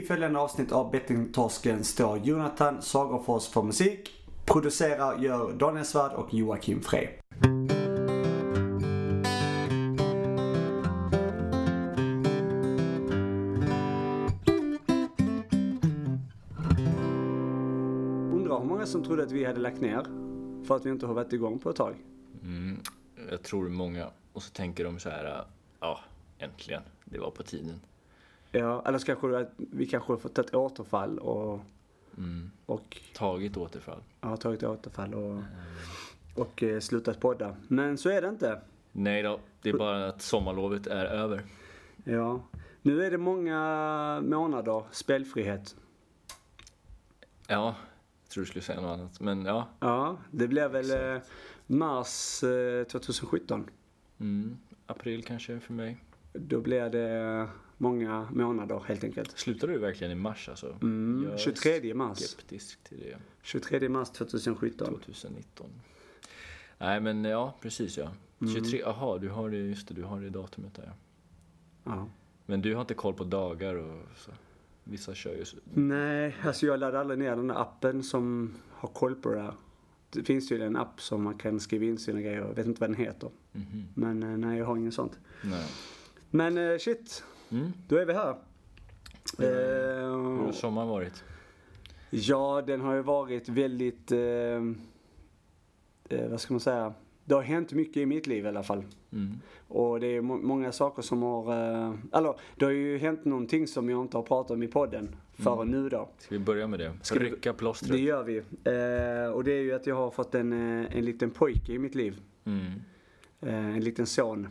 I följande avsnitt av Bettingtorsken står Jonathan Sagerfors för musik. Producerar gör Daniel Svärd och Joakim Frey. Undrar hur många som trodde att vi hade lagt ner för att vi inte har varit igång på ett tag. Mm, jag tror många. Och så tänker de så här, ja, äntligen, det var på tiden. Ja, eller så kanske vi kanske har fått ett återfall och, Mm. och Tagit återfall. ja, tagit återfall och, och eh, slutat podda. Men så är det inte. Nej då, det är bara att sommarlovet är över. Ja. Nu är det många månader spelfrihet. Ja, jag tror du skulle säga något annat. Men ja, Ja, det blir väl eh, mars eh, 2017. mm, april kanske för mig. Då blir det många månader helt enkelt. Slutar du verkligen i mars alltså? Mm, Jag är 23 mars. skeptisk till det. 23 mars 2017. 2019. Nej men ja, precis ja. 23, jaha, du har det, just det, du har det datumet där ja. Men du har inte koll på dagar och så. Vissa kör ju så. Nej, alltså jag laddade aldrig ner den här appen som har koll på det där. Det finns ju en app som man kan skriva in sina grejer. Jag vet inte vad den heter. Mhm. Men eh, nej, jag har ingen sånt. Nej. Men eh, shit, Mm. då är vi här. Hur har Eh, sommaren varit? ja, den har ju varit väldigt... Eh, eh, vad ska man säga? Det har hänt mycket i mitt liv i alla fall. Mm. Och det är må- många saker som har... Eh, eller, det har ju hänt någonting som jag inte har pratat om i podden förrän nu då. Ska vi börja med det? Ska Rycka plåstret? Det gör vi. Eh, och det är ju att jag har fått en, eh, en liten pojke i mitt liv. Mm. Eh, en liten son.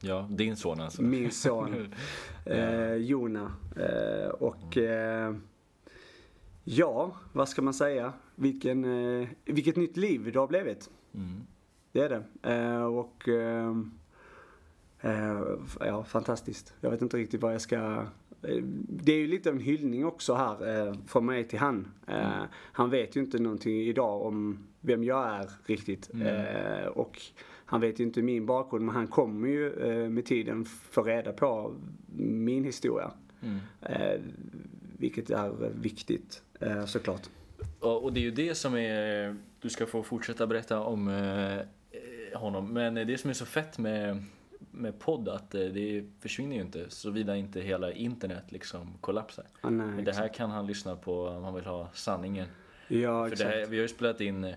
Ja, din son alltså. Min son. eh, Jona. Eh, och eh, ja, vad ska man säga? Vilken, eh, vilket nytt liv det har blivit. Mm. Det är det. Eh, och eh, eh, ja, fantastiskt. Jag vet inte riktigt vad jag ska... Det är ju lite av en hyllning också här från mig till han. Eh, Han vet ju inte någonting idag om vem jag är riktigt. Mm. Och han vet ju inte min bakgrund men han kommer ju eh, med tiden få reda på min historia. Mm. Eh, vilket är viktigt eh, såklart. Och, det är ju det som är, du ska få fortsätta berätta om honom, men det som är så fett med, med podd att det försvinner ju inte såvida inte hela internet liksom kollapsar. Ah, nej, Men det här kan han lyssna på om han vill ha sanningen. Ja, För det exakt. här, vi har ju spelat in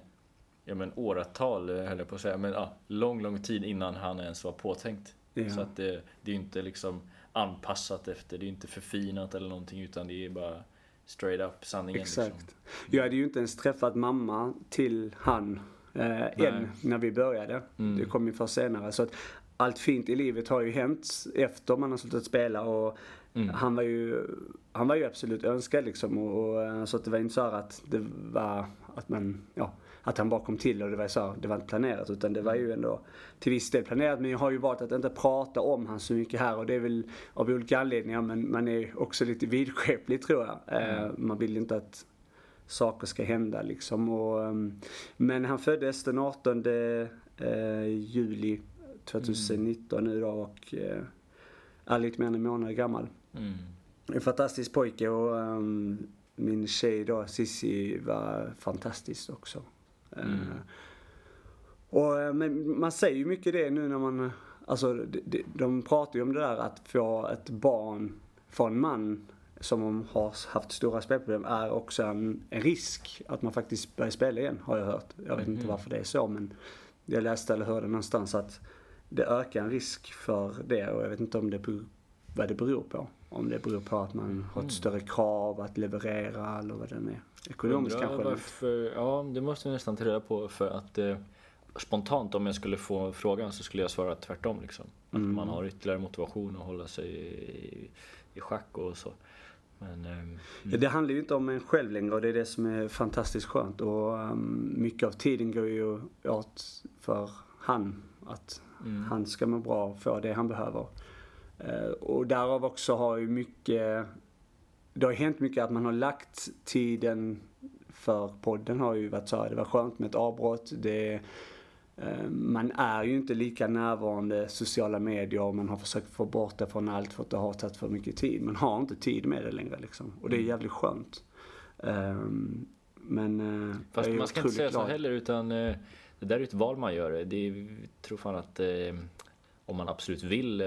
ja, men åratal, eh, höll jag på att säga, men ja, lång, lång tid innan han ens var påtänkt. Ja. Så att det, det är inte liksom anpassat efter, det är inte förfinat eller någonting utan det är bara straight up sanningen. Exakt. Liksom. Jag hade ju inte ens träffat mamma till han eh, än när vi började. Mm. Det kom ju först senare. Så att allt fint i livet har ju hänt efter man har slutat spela och Mm. han var ju han var ju absolut önskad liksom och, och eh, så att det var inte så att det var att man, ja, att han bara kom till och det var så det var inte planerat utan det var ju ändå till viss del planerat men jag har ju valt att inte prata om han så mycket här och det är väl av olika anledningar men man är också lite vidskeplig tror jag. Eh, man vill inte att saker ska hända liksom. Och, ehm, men han föddes den 18 eh, juli 2019 nu då och eh, är lite mer än en månad gammal. Mm. En fantastisk pojke och ehm, min tjej då, Sissi, var fantastisk också. Eh, Mm. och, eh, men man säger ju mycket det nu när man, alltså de, de, pratar ju om det där att få ett barn från man som har haft stora spelproblem är också en, en risk att man faktiskt börjar spela igen har jag hört. Jag vet inte Mhm. varför det är så men jag läste eller hörde någonstans att det ökar en risk för det och jag vet inte om det vad det beror på. Om det beror på att man har ett Mhm. större krav att leverera eller vad det är. Ekonomiskt Undrar kanske. Varför, ja, det måste vi nästan ta reda på för att eh, spontant om jag skulle få frågan så skulle jag svara tvärtom liksom. Att Mm. man har ytterligare motivation att hålla sig i, i schack och så. Men, ehm, Ja, det handlar ju inte om en själv längre och det är det som är fantastiskt skönt. Och um, mycket av tiden går ju åt för han. Att mm, han ska må bra och få det han behöver. Eh, och därav också har ju mycket, det har ju hänt mycket att man har lagt tiden för podden har ju varit så här, det var skönt med ett avbrott. Det, eh, man är ju inte lika närvarande sociala medier och man har försökt få bort det från allt för att det har tagit för mycket tid. Man har inte tid med det längre liksom. Och det är Mm. jävligt skönt. Ehm, Men eh, Fast man ska inte säga så glad. heller utan det där är ett val man gör. Det är, jag tror fan att om man absolut vill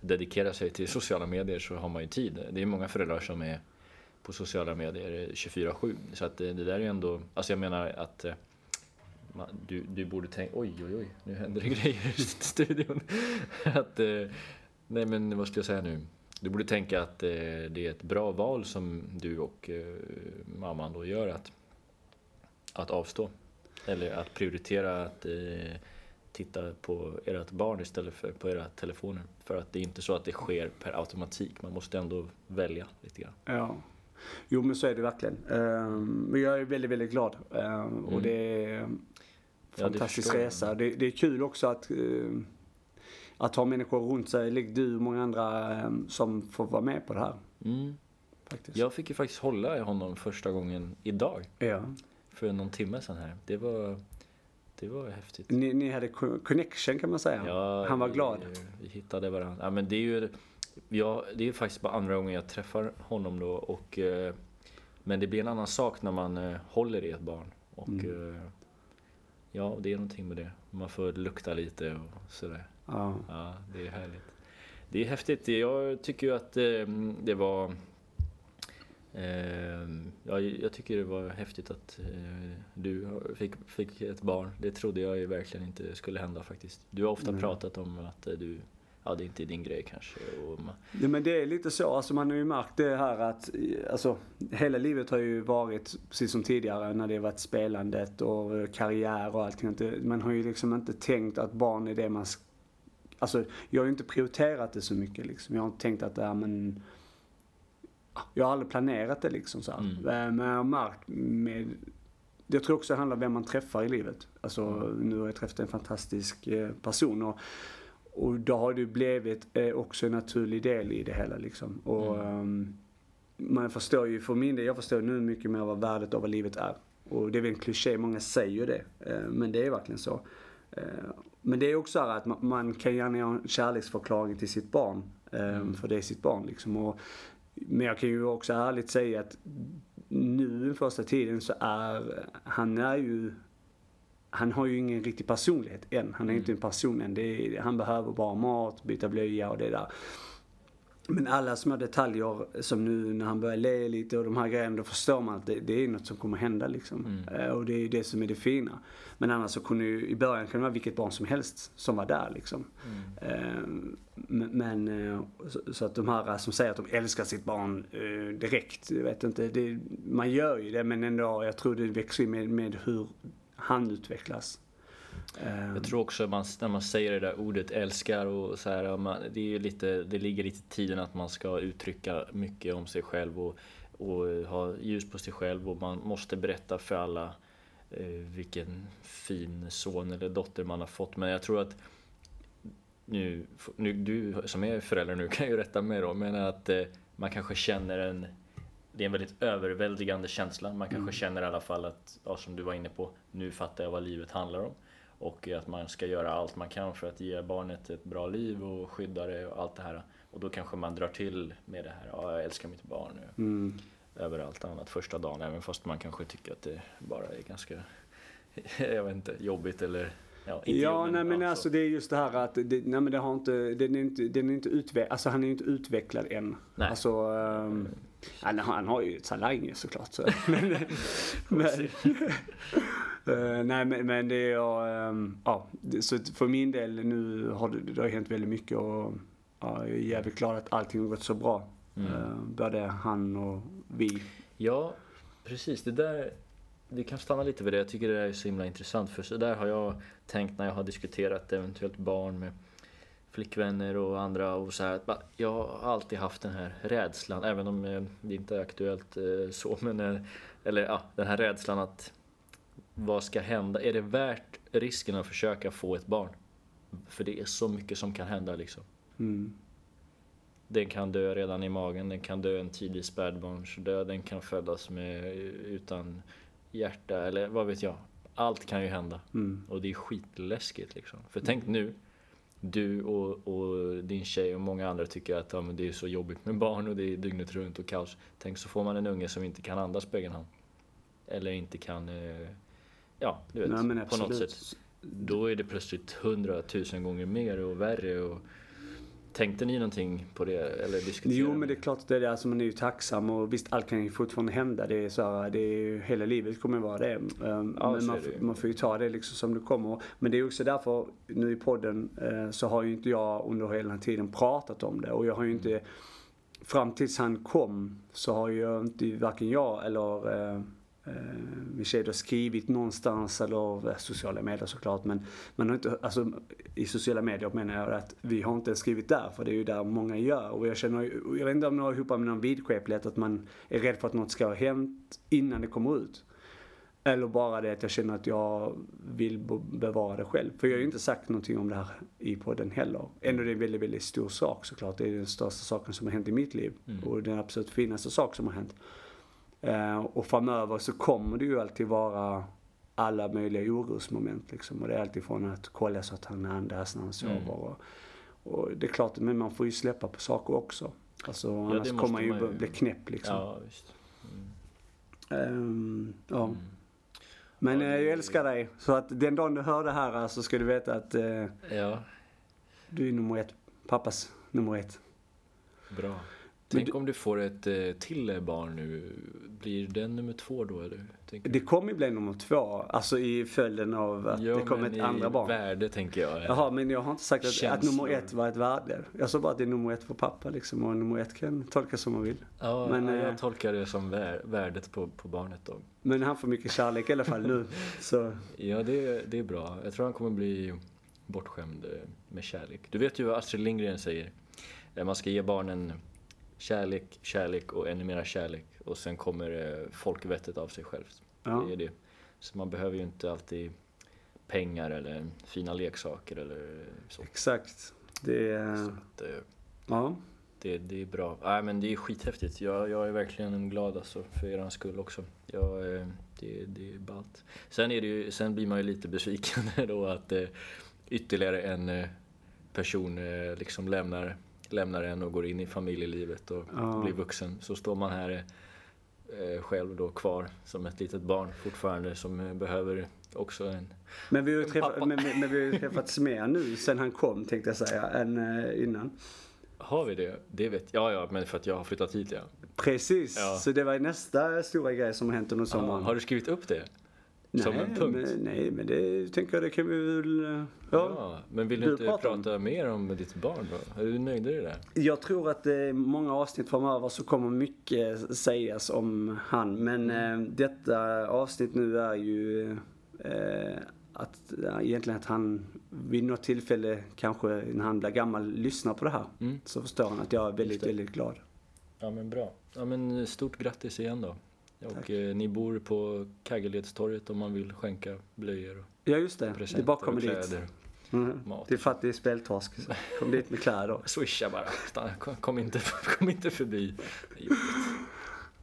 dedikera sig till sociala medier så har man ju tid. Det är många föräldrar som är på sociala medier 24-7. Så att eh, det där är ju ändå, alltså jag menar att eh, du, du borde tänka, oj oj oj, nu händer det grejer i studion. att, eh, nej men vad ska jag säga nu? Du borde tänka att det är ett bra val som du och mamman då gör att, att avstå. Eller att prioritera att titta på ert barn istället för på era telefoner. För att det är inte så att det sker per automatik. Man måste ändå välja lite grann. Ja. Jo men så är det verkligen. Ehm, Men jag är väldigt, väldigt glad. Ehm, Och Mm. det är en det fantastisk förstår jag. resa. Det, det är kul också att, eh, att ha människor runt sig, likt du och många andra, som får vara med på det här. Mm. Faktiskt. Jag fick ju faktiskt hålla i honom första gången idag. Ja. För någon timme sedan här. Det var, det var häftigt. Ni, ni hade co- connection kan man säga. Ja, Han var vi- glad. Vi hittade varandra. Ja, men det är ju ja, det är faktiskt bara andra gången jag träffar honom då. Och, eh, men det blir en annan sak när man eh, håller i ett barn. Och Mm. eh, ja, det är någonting med det. Man får lukta lite och sådär. Ja. Ja, det är härligt. Det är häftigt. Jag tycker ju att det var... Eh, ja, jag tycker det var häftigt att eh, du fick, fick ett barn. Det trodde jag ju verkligen inte skulle hända faktiskt. Du har ofta Nej. pratat om att eh, du... Ja, det är inte din grej kanske. Och man, Ja, men det är lite så. Alltså man har ju märkt det här att eh, alltså, hela livet har ju varit precis som tidigare när det har varit spelandet och karriär och allting. Man har ju liksom inte tänkt att barn är det man... Alltså jag har ju inte prioriterat det så mycket liksom. Jag har inte tänkt att, ja men... Jag har aldrig planerat det liksom så. Mm. Eh, Men jag har märkt med... Jag tror också det handlar om vem man träffar i livet. Alltså Mm. nu har jag träffat en fantastisk eh, person och och då har det blivit eh, också en naturlig del i det hela liksom. Och Mm. ehm, man förstår ju, för min del, jag förstår nu mycket mer vad värdet av vad livet är. Och det är väl en kliché, många säger ju det. Men det är verkligen så. Men det är också så här att man, kan gärna göra en kärleksförklaring till sitt barn. eh, Mm. För det är sitt barn liksom. Och, men jag kan ju också ärligt säga att nu den första tiden så är han är ju han har ju ingen riktig personlighet än. Han är Mm. inte en person än. Det är, han behöver bara mat, byta blöja och det där. Men alla små detaljer som nu när han börjar le lite och de här grejerna, då förstår man att det, det är något som kommer hända liksom. Mm. Eh, Och det är ju det som är det fina. Men annars så kunde ju, i början kunde det vara vilket barn som helst som var där liksom. Eh, Men, eh, så, att de här som säger att de älskar sitt barn direkt, jag vet inte, det, man gör ju det men ändå, jag tror det växer med, med hur han utvecklas. Jag tror också man, när man säger det där ordet älskar och så här, man, det, är lite, det ligger lite i tiden att man ska uttrycka mycket om sig själv och, och ha ljus på sig själv och man måste berätta för alla eh, vilken fin son eller dotter man har fått. Men jag tror att nu, nu du som är förälder nu kan ju rätta mig då, men att eh, man kanske känner en det är en väldigt överväldigande känsla. Man kanske Mm. känner i alla fall att, ja, som du var inne på, nu fattar jag vad livet handlar om. Och att man ska göra allt man kan för att ge barnet ett bra liv och skydda det och allt det här. Och då kanske man drar till med det här, ja, jag älskar mitt barn nu. mm, Över allt annat första dagen, även fast man kanske tycker att det bara är ganska, jag vet inte, jobbigt eller ja, ja, nej men så. alltså det är just det här att, det, nej men det har inte, den är inte, den är inte utvecklad, alltså han är inte utvecklad än. Nej. Alltså, um, han, han har ju talanger såklart. Så. men, men, Eh, nej men, men det är, ehm, ja, det, så för min del nu har det, det har hänt väldigt mycket och ja, jag är jävligt glad att allting har gått så bra. Mm. Eh, både han och vi. Ja, precis. Det där, vi kan stanna lite vid det. Jag tycker det där är så himla intressant. För så där har jag tänkt när jag har diskuterat eventuellt barn med flickvänner och andra. Och så här, jag har alltid haft den här rädslan, även om eh, det inte är aktuellt så. Men, eller ja, den här rädslan att vad ska hända? Är det värt risken att försöka få ett barn? För det är så mycket som kan hända liksom. Mm. Den kan dö redan i magen, den kan dö en tidig spädbarnsdöd, den kan födas med, utan hjärta eller vad vet jag. allt kan ju hända. Mm. Och det är skitläskigt liksom. För tänk nu, du och, och din tjej och många andra tycker att ja, det är så jobbigt med barn och det är dygnet runt och kaos. Tänk så får man en unge som inte kan andas på egen hand. Eller inte kan, eh, ja du vet, Nej, på något sätt. Då är det plötsligt hundratusen gånger mer och värre och Tänkte ni någonting på det eller diskuterade Jo men det är klart att det är det. Alltså man är ju tacksam och visst allt kan ju fortfarande hända. Det är så här, det är ju, hela livet kommer vara det. Um, Ja, men man, det man får ju ta det liksom som det kommer. Men det är också därför nu i podden eh, så har ju inte jag under hela den här tiden pratat om det. Och jag har ju inte, fram tills han kom så har ju inte varken jag eller eh, min tjej då skrivit någonstans eller eh, sociala medier såklart. Men man har inte, alltså i sociala medier menar jag att vi har inte skrivit där för det är ju där många gör. Och jag känner jag vet inte om det har ihop med någon vidskeplighet att man är rädd för att något ska ha hänt innan det kommer ut. Eller bara det att jag känner att jag vill be- bevara det själv. För jag har ju inte sagt någonting om det här i podden heller. Ändå är det en väldigt, väldigt stor sak såklart. Det är den största saken som har hänt i mitt liv. Mm. Och den absolut finaste sak som har hänt. Eh, och framöver så kommer det ju alltid vara alla möjliga orosmoment liksom. Och det är alltid från att kolla så att han andas när han sover. Mm. Och, och det är klart, men man får ju släppa på saker också. Alltså annars det måste kommer man ju, man ju. bli knäpp liksom. Ja, visst. Mm. Ehm, ja. Mm. Men Ja, eh, det- jag älskar dig. Så att den dagen du hör det här så ska du veta att eh, Ja, du är nummer ett. Pappas nummer ett. bra. Men Tänk om du får ett eh, till barn nu. Blir den nummer två då eller? Tänker? Det kommer ju bli nummer två. Alltså i följden av att det kommer men ett i andra barn. värde tänker jag. Jaha, men jag har inte sagt att, att nummer ett var ett värde. Jag sa bara att det är nummer ett för pappa liksom. Och nummer ett kan tolkas som man vill. Ja, Men, ja, eh, jag tolkar det som vär, värdet på, på barnet då. Men han får mycket kärlek i alla fall nu. Så Ja, det, det är bra. Jag tror han kommer bli bortskämd eh, med kärlek. Du vet ju vad Astrid Lindgren säger. Eh, Man ska ge barnen kärlek, kärlek och ännu mera kärlek. Och sen kommer eh, folkvettet av sig självt. ja. Det är det. Så man behöver ju inte alltid pengar eller fina leksaker eller så. Exakt. Det är... så att, eh, Ja. det, det är bra. Nej men det är skithäftigt. Jag, jag är verkligen glad alltså för er skull också. Jag, eh, det, det är ballt. Sen, är det ju, sen blir man ju lite besviken då att eh, ytterligare en eh, person eh, liksom lämnar, lämnar en och går in i familjelivet och Ja. blir vuxen. Så står man här eh, själv då kvar som ett litet barn fortfarande som eh, behöver också en... Men vi har ju träffat, men, men, vi har träffats mer nu sen han kom tänkte jag säga, än eh, innan. Har vi det? Det vet jag. Ja, ja, men för att jag har flyttat hit ja. Precis, Ja. så det var nästa stora grej som har hänt under ja. sommaren. Har du skrivit upp det? Nej, som en punkt? Men, nej, men det tänker jag det kan vi väl... eh, Ja. Ja, men vill du, inte pratar om- prata mer om ditt barn då? Är du nöjd i det där? Jag tror att det är många avsnitt framöver så kommer mycket sägas om han. Men Mm. eh, detta avsnitt nu är ju eh, att egentligen att han vid något tillfälle, kanske när han blir gammal, lyssnar på det här. Mm. Så förstår han att jag är väldigt, väldigt glad. Ja, men bra. Ja, men stort grattis igen då. Och Tack. eh, ni bor på Kaggeledstorget om man vill skänka blöjor och Ja, just det. Det är bara att och dit. Mm. Mat. Det är fattig speltorsk. så Kom dit med kläder. Swisha bara. Stanna, kom, inte, kom inte förbi. Det är.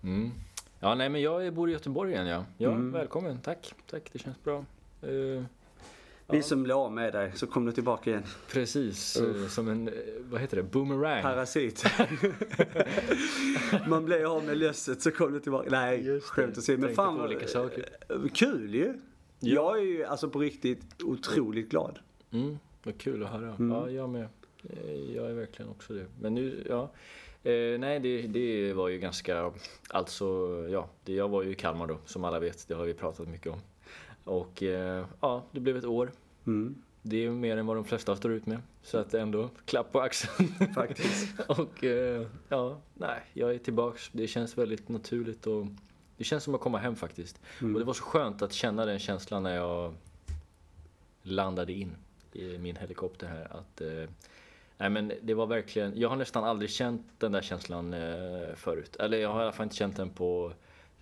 Mm. Ja, nej men jag bor i Göteborg igen ja. Ja, Mm. välkommen. Tack. Tack, det känns bra. Eh, Vi som blev av med dig, så kom du tillbaka igen. Precis, eh, som en, eh, vad heter det, boomerang. Parasit. Man blev av med lösset så kom du tillbaka. Nej, Just skämt åsido. Men fan olika saker. kul ju. Ja. Jag är ju alltså på riktigt otroligt glad. Mm, vad kul att höra. Mm. Ja, jag med. Eh, Jag är verkligen också det. Men nu, ja. Eh, nej, det, det var ju ganska, alltså, ja, det, jag var ju i Kalmar då, som alla vet. Det har vi pratat mycket om. Och eh, ja, det blev ett år. Mm, Det är mer än vad de flesta står ut med. Så att ändå, klapp på axeln. faktiskt. och eh, ja, nej, jag är tillbaks. Det känns väldigt naturligt och det känns som att komma hem faktiskt. Mm. Och det var så skönt att känna den känslan när jag landade in i min helikopter här. Att, eh, nej men det var verkligen, jag har nästan aldrig känt den där känslan eh, förut. Eller jag har i alla fall inte känt den på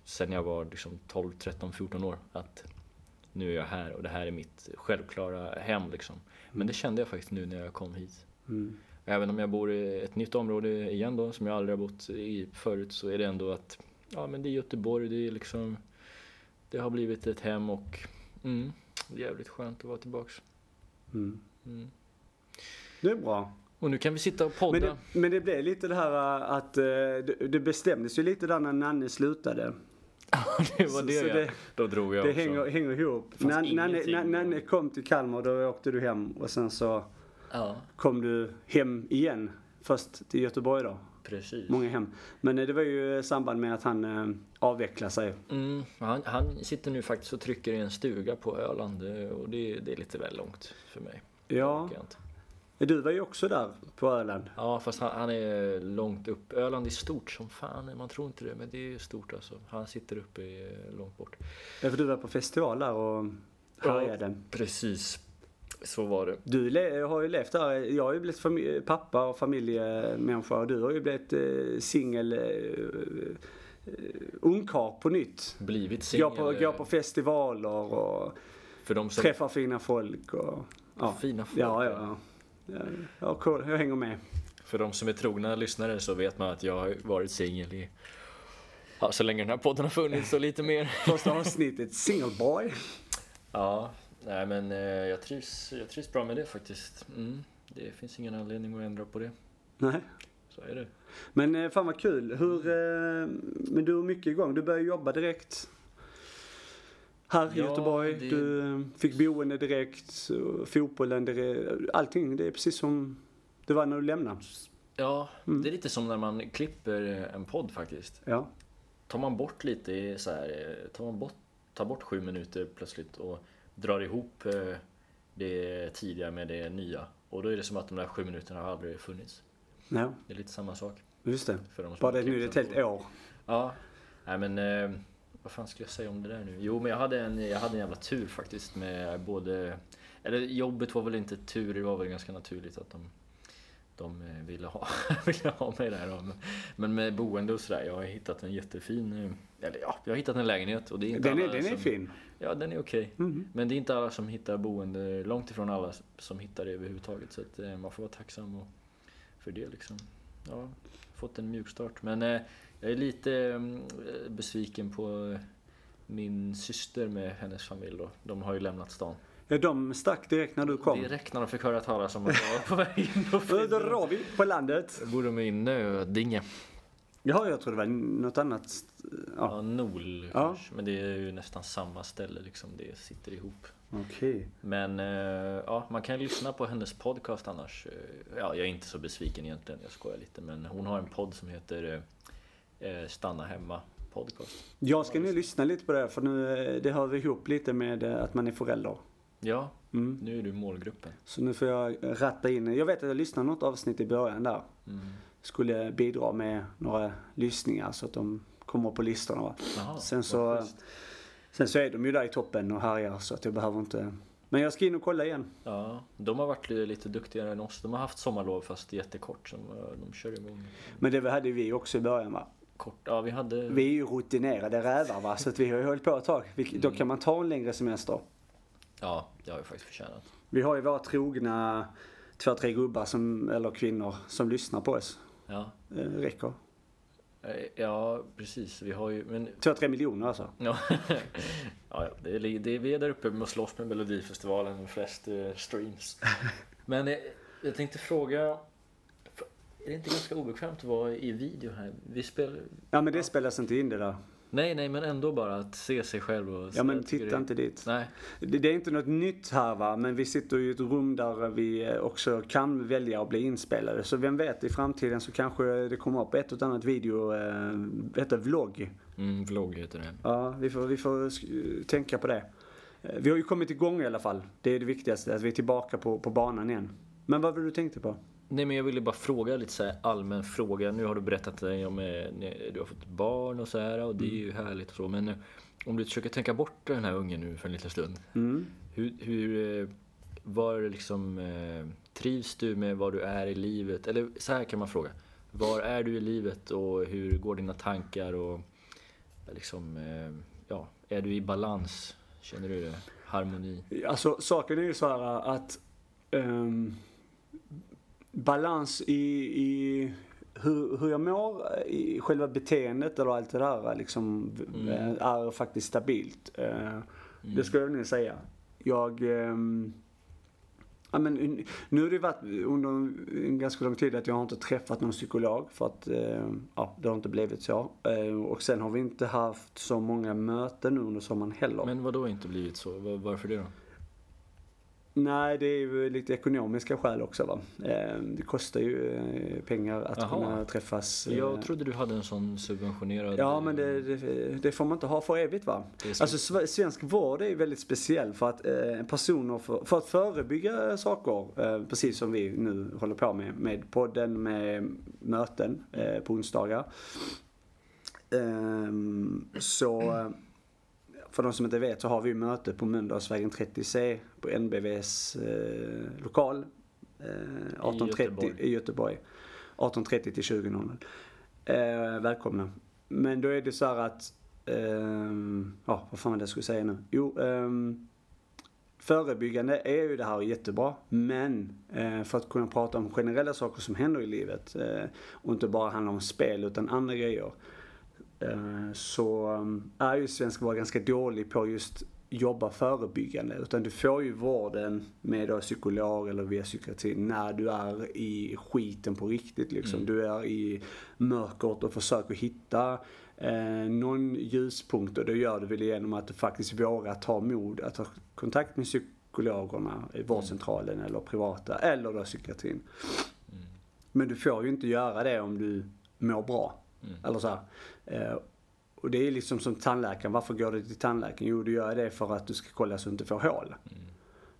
sen jag var liksom 12, 13, 14 år. Att nu är jag här och det här är mitt självklara hem liksom. Men det kände jag faktiskt nu när jag kom hit. Mm. Även om jag bor i ett nytt område igen då, som jag aldrig har bott i förut, så är det ändå att, ja men det är Göteborg, det är liksom, det har blivit ett hem och Mm. Jävligt skönt att vara tillbaks. Mm. Mm. Det är bra. Och nu kan vi sitta och podda. Men det, men det blev lite det här att det, det bestämdes ju lite där när Nanne slutade. Det var Så- det, så ja. det- Då drog jag Det också. hänger, hänger ihop. Nan- Nanne, kom till Kalmar, då åkte du hem och sen så Ja, kom du hem igen. Först till Göteborg då. precis. Många hem. Men äh, det var ju i samband med att han äh, avvecklade sig. Mm, han, han sitter nu faktiskt och trycker i en stuga på Öland eh, och det, det är lite väl långt för mig. Ja, jag inte. Du var ju också där på Öland. Ja, fast han, han är långt upp. Öland är stort som fan, man tror inte det, men det är stort alltså. Han sitter uppe eh, långt bort. Ja, för du var på festival där och härjade. Precis, så var det. Du har ju levt där. Jag har ju blivit pappa och familjemänniska och du har ju blivit eh, singel, eh, ungkarl på nytt. Blivit Går singel. på, går på festivaler och För de som... träffar fina folk och... Ja, Fina folk. ja, ja. ja. Ja, cool. Jag hänger med. För de som är trogna lyssnare så vet man att jag har varit singel i... Ja, så länge den här podden har funnits och lite mer. Första avsnittet, single boy. Ja, nej men eh, jag trivs, jag trivs bra med det faktiskt. Mm. Det finns ingen anledning att ändra på det. Nej. Så är det. Men eh, fan vad kul. Hur, eh, men du har mycket igång. Du började jobba direkt. Här i Ja, Göteborg. det- Du eh, fick boende direkt. Fotbollen direkt. Allting. Det är precis som det var när du lämnade. Ja, Mm. det är lite som när man klipper en podd faktiskt. Ja. Tar man bort lite så här, eh, tar man bort, tar bort sju minuter plötsligt och drar ihop eh, det tidiga med det nya. Och då är det som att de där sju minuterna har aldrig funnits. ja, Det är lite samma sak. just det. Bara det nu är ett helt år. Ja, nej men eh, vad fan skulle jag säga om det där nu? Jo, men jag hade en, jag hade en jävla tur faktiskt med både, eller jobbet var väl inte tur, det var väl ganska naturligt att de, de eh, ville, ha, ville ha mig där. Men- Men med boende och sådär, jag har hittat en jättefin, eh, eller ja, jag har hittat en lägenhet och det är inte Den är, alla den är som, fin. Ja, den är okej. Mhm. Men det är inte alla som hittar boende, långt ifrån alla som hittar det överhuvudtaget. Så att, eh, man får vara tacksam och, för det liksom. Ja, fått en mjukstart. Men jag är lite mm, besviken på eh, min syster med hennes familj då. De har ju lämnat stan. Ja, de stack direkt när du kom. Direkt när de fick höra talas om att jag var på väg in Då drar vi på landet. Bor de i Nödinge. Ja, jag tror det var något annat. Ja, Ja, Nol Ja. kanske. Men det är ju nästan samma ställe liksom. Det sitter ihop. okej. Men eh, ja, man kan lyssna på hennes podcast annars. Eh, Ja, jag är inte så besviken egentligen, jag skojar lite. Men hon har en podd som heter eh, eh, Stanna Hemma Podcast. Jag ska nu lyssna lite på det för nu, eh, det hör vi ihop lite med eh, att man är förälder. Ja, Mm. nu är du målgruppen. Så nu får jag ratta in. Jag vet att jag lyssnade något avsnitt i början där. Mm. Skulle bidra med några lyssningar så att de kommer på listorna. Va? Jaha, Sen så-. Sen så är de ju där i toppen och härjar så att jag behöver inte. Men jag ska in och kolla igen. Ja, de har varit lite, duktigare än oss. De har haft sommarlov fast jättekort. Så de, de kör igång Men det hade vi också i början va. Kort. Ja, vi hade... Vi är ju rutinerade rävar va så att vi har ju hållit på ett tag. Vi, Då kan man ta en längre semester. Ja, det har vi faktiskt förtjänat. Vi har ju våra trogna två, tre gubbar som, eller kvinnor som lyssnar på oss. Ja, Det räcker. Eh, ja precis. Vi har ju... Men Två, tre miljoner alltså. Ja, det, är, det är vi är där uppe med att slåss med Melodifestivalen med flest eh, streams. Men eh, jag tänkte fråga, är det inte ganska obekvämt att vara i video här? Vi spelar... Ja men det spelas inte in det där. Nej, nej, men ändå bara att se sig själv och... Ja men titta det- inte dit. Nej, Det, det är inte något nytt här va, men vi sitter i ett rum där vi också kan välja att bli inspelade. Så vem vet, i framtiden så kanske det kommer upp ett och annat video, eh, ett vlogg. mm, vlogg heter det. Ja, vi får, vi får tänka på det. Eh, Vi har ju kommit igång i alla fall. Det är det viktigaste, att vi är tillbaka på, på banan igen. Men vad var du tänkte på? Nej men jag ville bara fråga lite så här allmän fråga. Nu har du berättat dig om eh, du har fått barn och så här och det är ju härligt och så. Men eh, om du försöker tänka bort den här ungen nu för en liten stund. Mm. Hur, hur eh, var liksom, trivs du med var du är i livet? Eller så här kan man fråga. Var är du i livet och hur går dina tankar och liksom, ja, är du i balans? Känner du det? Harmoni? Alltså saken är ju så här att ehm, balans i, i hur, hur jag mår i själva beteendet eller allt det där liksom Mm. eh, är faktiskt stabilt. Eh, Mm. Det skulle jag nog säga. Jag... Ja, men, nu har det varit under en ganska lång tid att jag har inte träffat någon psykolog för att uh, ja, det har inte blivit så. Uh, och sen har vi inte haft så många möten under sommaren heller. Men vad då inte blivit så? Varför det då? Nej, det är ju lite ekonomiska skäl också va. Ehm, det kostar ju eh, pengar att Aha. kunna träffas. Jag eh. trodde du hade en sån subventionerad... Ja, men det, det, det får man inte ha för evigt va. Alltså svensk vård är väldigt speciell för att eh, personer, för, för, att förebygga saker, precis som vi nu håller på med, med podden, med möten på onsdagar. Ehm, så för de som inte vet så har vi möte på Mölndalsvägen 30C på NBVs eh, lokal. Eh, 18.30 i Göteborg. i Göteborg. 18.30 till 20.00. Eh, välkomna. Men då är det så här att, eh, ja vad fan var det jag skulle säga nu? Jo, eh, förebyggande är ju det här jättebra. Men eh, för att kunna prata om generella saker som händer i livet eh, och inte bara handla om spel utan andra grejer Eh, så är ju svensk vård ganska dålig på just jobba förebyggande. Utan du får ju vården med då psykolog eller via psykiatrin när du är i skiten på riktigt liksom. Mm. Du är i mörkret och försöker hitta eh, någon ljuspunkt och det gör du väl genom att du faktiskt vågar ta mod att ta kontakt med psykologerna i vårdcentralen mm. eller privata eller då psykiatrin. Mm. Men du får ju inte göra det om du mår bra. Mm. Eller så här. Eh, och det är liksom som tandläkaren. Varför går du till tandläkaren? Jo, du gör det för att du ska kolla så du inte får hål. Mm.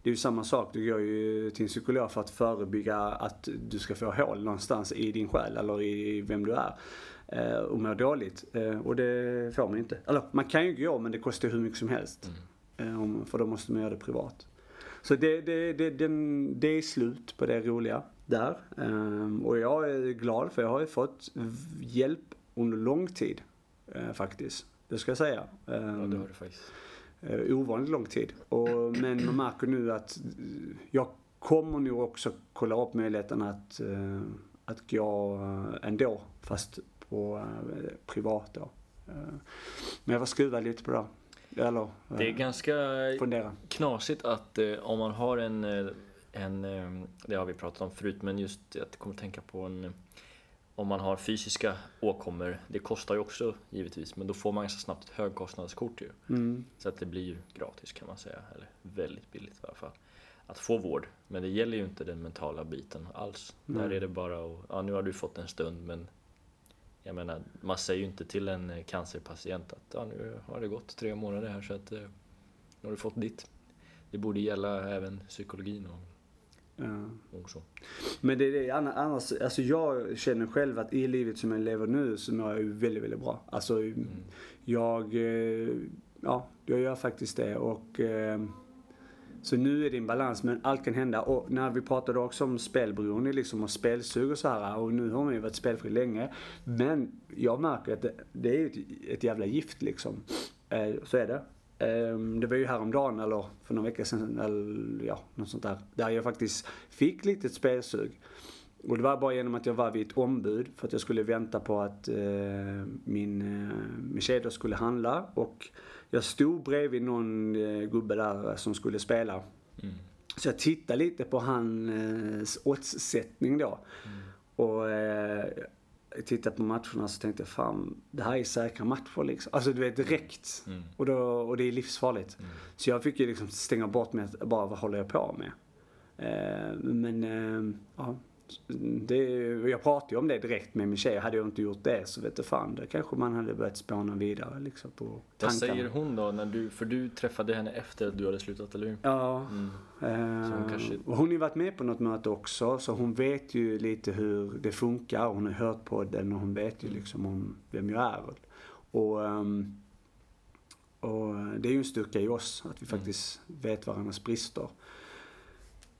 Det är ju samma sak. Du går ju till en psykolog för att förebygga att du ska få hål någonstans i din själ eller i vem du är. Eh, och mår dåligt. Eh, och det får man inte. Eller man kan ju gå men det kostar hur mycket som helst. Mm. För då måste man göra det privat. Så det, det, det, den, det är slut på det roliga där. Och jag är glad för jag har ju fått hjälp under lång tid eh, faktiskt. Det ska jag säga. ja, det har du faktiskt. Eh, ovanligt lång tid. Och, men man märker nu att jag kommer nog också kolla upp möjligheten att, eh, att gå eh, ändå, fast på eh, privat då. Eh, men jag var skruva lite på det. Eller, det är ganska fundera. knasigt att om man har en, en, det har vi pratat om förut, men just att jag kommer tänka på en om man har fysiska åkommor, det kostar ju också givetvis, men då får man ganska snabbt ett högkostnadskort ju. Mm. Så att det blir gratis kan man säga, eller väldigt billigt i alla fall. Att få vård, men det gäller ju inte den mentala biten alls. Mm. Där är det bara att, ja nu har du fått en stund men jag menar, man säger ju inte till en cancerpatient att ja, nu har det gått tre månader här så att eh, nu har du fått ditt. Det borde gälla även psykologin och Ja. Också. Men det är det, annars, alltså jag känner själv att i livet som jag lever nu så mår jag ju väldigt, väldigt bra. Alltså mm. jag, eh, ja, jag gör faktiskt det och eh, så nu är det en balans men allt kan hända. Och när vi pratade också om spelberoende liksom och spelsug och så här och nu har man ju varit spelfri länge. Men jag märker att det, det är ett, ett jävla gift liksom. Eh, så är det. Ehm, det var ju häromdagen eller för några veckor sedan, eller ja, något sånt där. Där jag faktiskt fick lite spelsug. Och det var bara genom att jag var vid ett ombud för att jag skulle vänta på att eh, min, eh, min tjej skulle handla. Och jag stod bredvid någon eh, gubbe där som skulle spela. Mm. Så jag tittade lite på hans eh, oddssättning då. Mm. Och eh, tittade på matcherna så tänkte jag fan, det här är säkra matcher liksom. Alltså du vet direkt. Mm. Och, då, och det är livsfarligt. Mm. Så jag fick ju liksom stänga bort mig, bara vad håller jag på med? Eh, men, eh, ja det, jag pratade ju om det direkt med min tjej. Hade jag inte gjort det så vet du fan, då kanske man hade börjat spåna vidare liksom på tankarna. Vad säger hon då? När du, för du träffade henne efter att du hade slutat, eller hur? Ja. Mm. Eh, hon, kanske... hon har ju varit med på något möte också, så hon vet ju lite hur det funkar. Hon har hört på den och hon vet ju mm. liksom om vem jag är. Och, um, och det är ju en styrka i oss, att vi mm. faktiskt vet varandras brister.